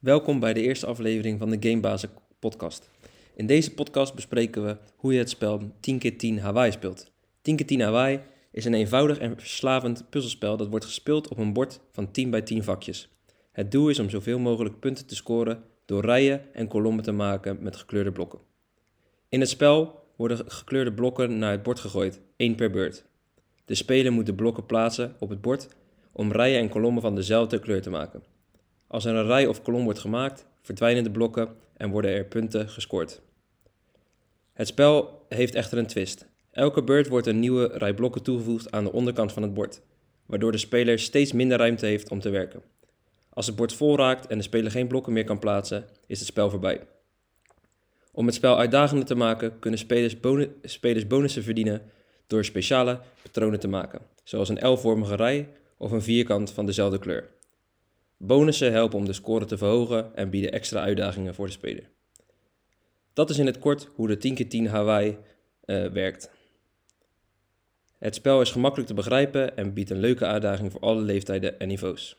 Welkom bij de eerste aflevering van de Gamebazen podcast. In deze podcast bespreken we hoe je het spel 10x10 Hawaii speelt. 10x10 Hawaii is een eenvoudig en verslavend puzzelspel dat wordt gespeeld op een bord van 10 bij 10 vakjes. Het doel is om zoveel mogelijk punten te scoren door rijen en kolommen te maken met gekleurde blokken. In het spel worden gekleurde blokken naar het bord gegooid, één per beurt. De speler moet de blokken plaatsen op het bord om rijen en kolommen van dezelfde kleur te maken. Als er een rij of kolom wordt gemaakt, verdwijnen de blokken en worden er punten gescoord. Het spel heeft echter een twist. Elke beurt wordt een nieuwe rij blokken toegevoegd aan de onderkant van het bord, waardoor de speler steeds minder ruimte heeft om te werken. Als het bord vol raakt en de speler geen blokken meer kan plaatsen, is het spel voorbij. Om het spel uitdagender te maken, kunnen spelers, spelers bonussen verdienen door speciale patronen te maken, zoals een L-vormige rij of een vierkant van dezelfde kleur. Bonussen helpen om de score te verhogen en bieden extra uitdagingen voor de speler. Dat is in het kort hoe de 10x10 Hawaii uh, werkt. Het spel is gemakkelijk te begrijpen en biedt een leuke uitdaging voor alle leeftijden en niveaus.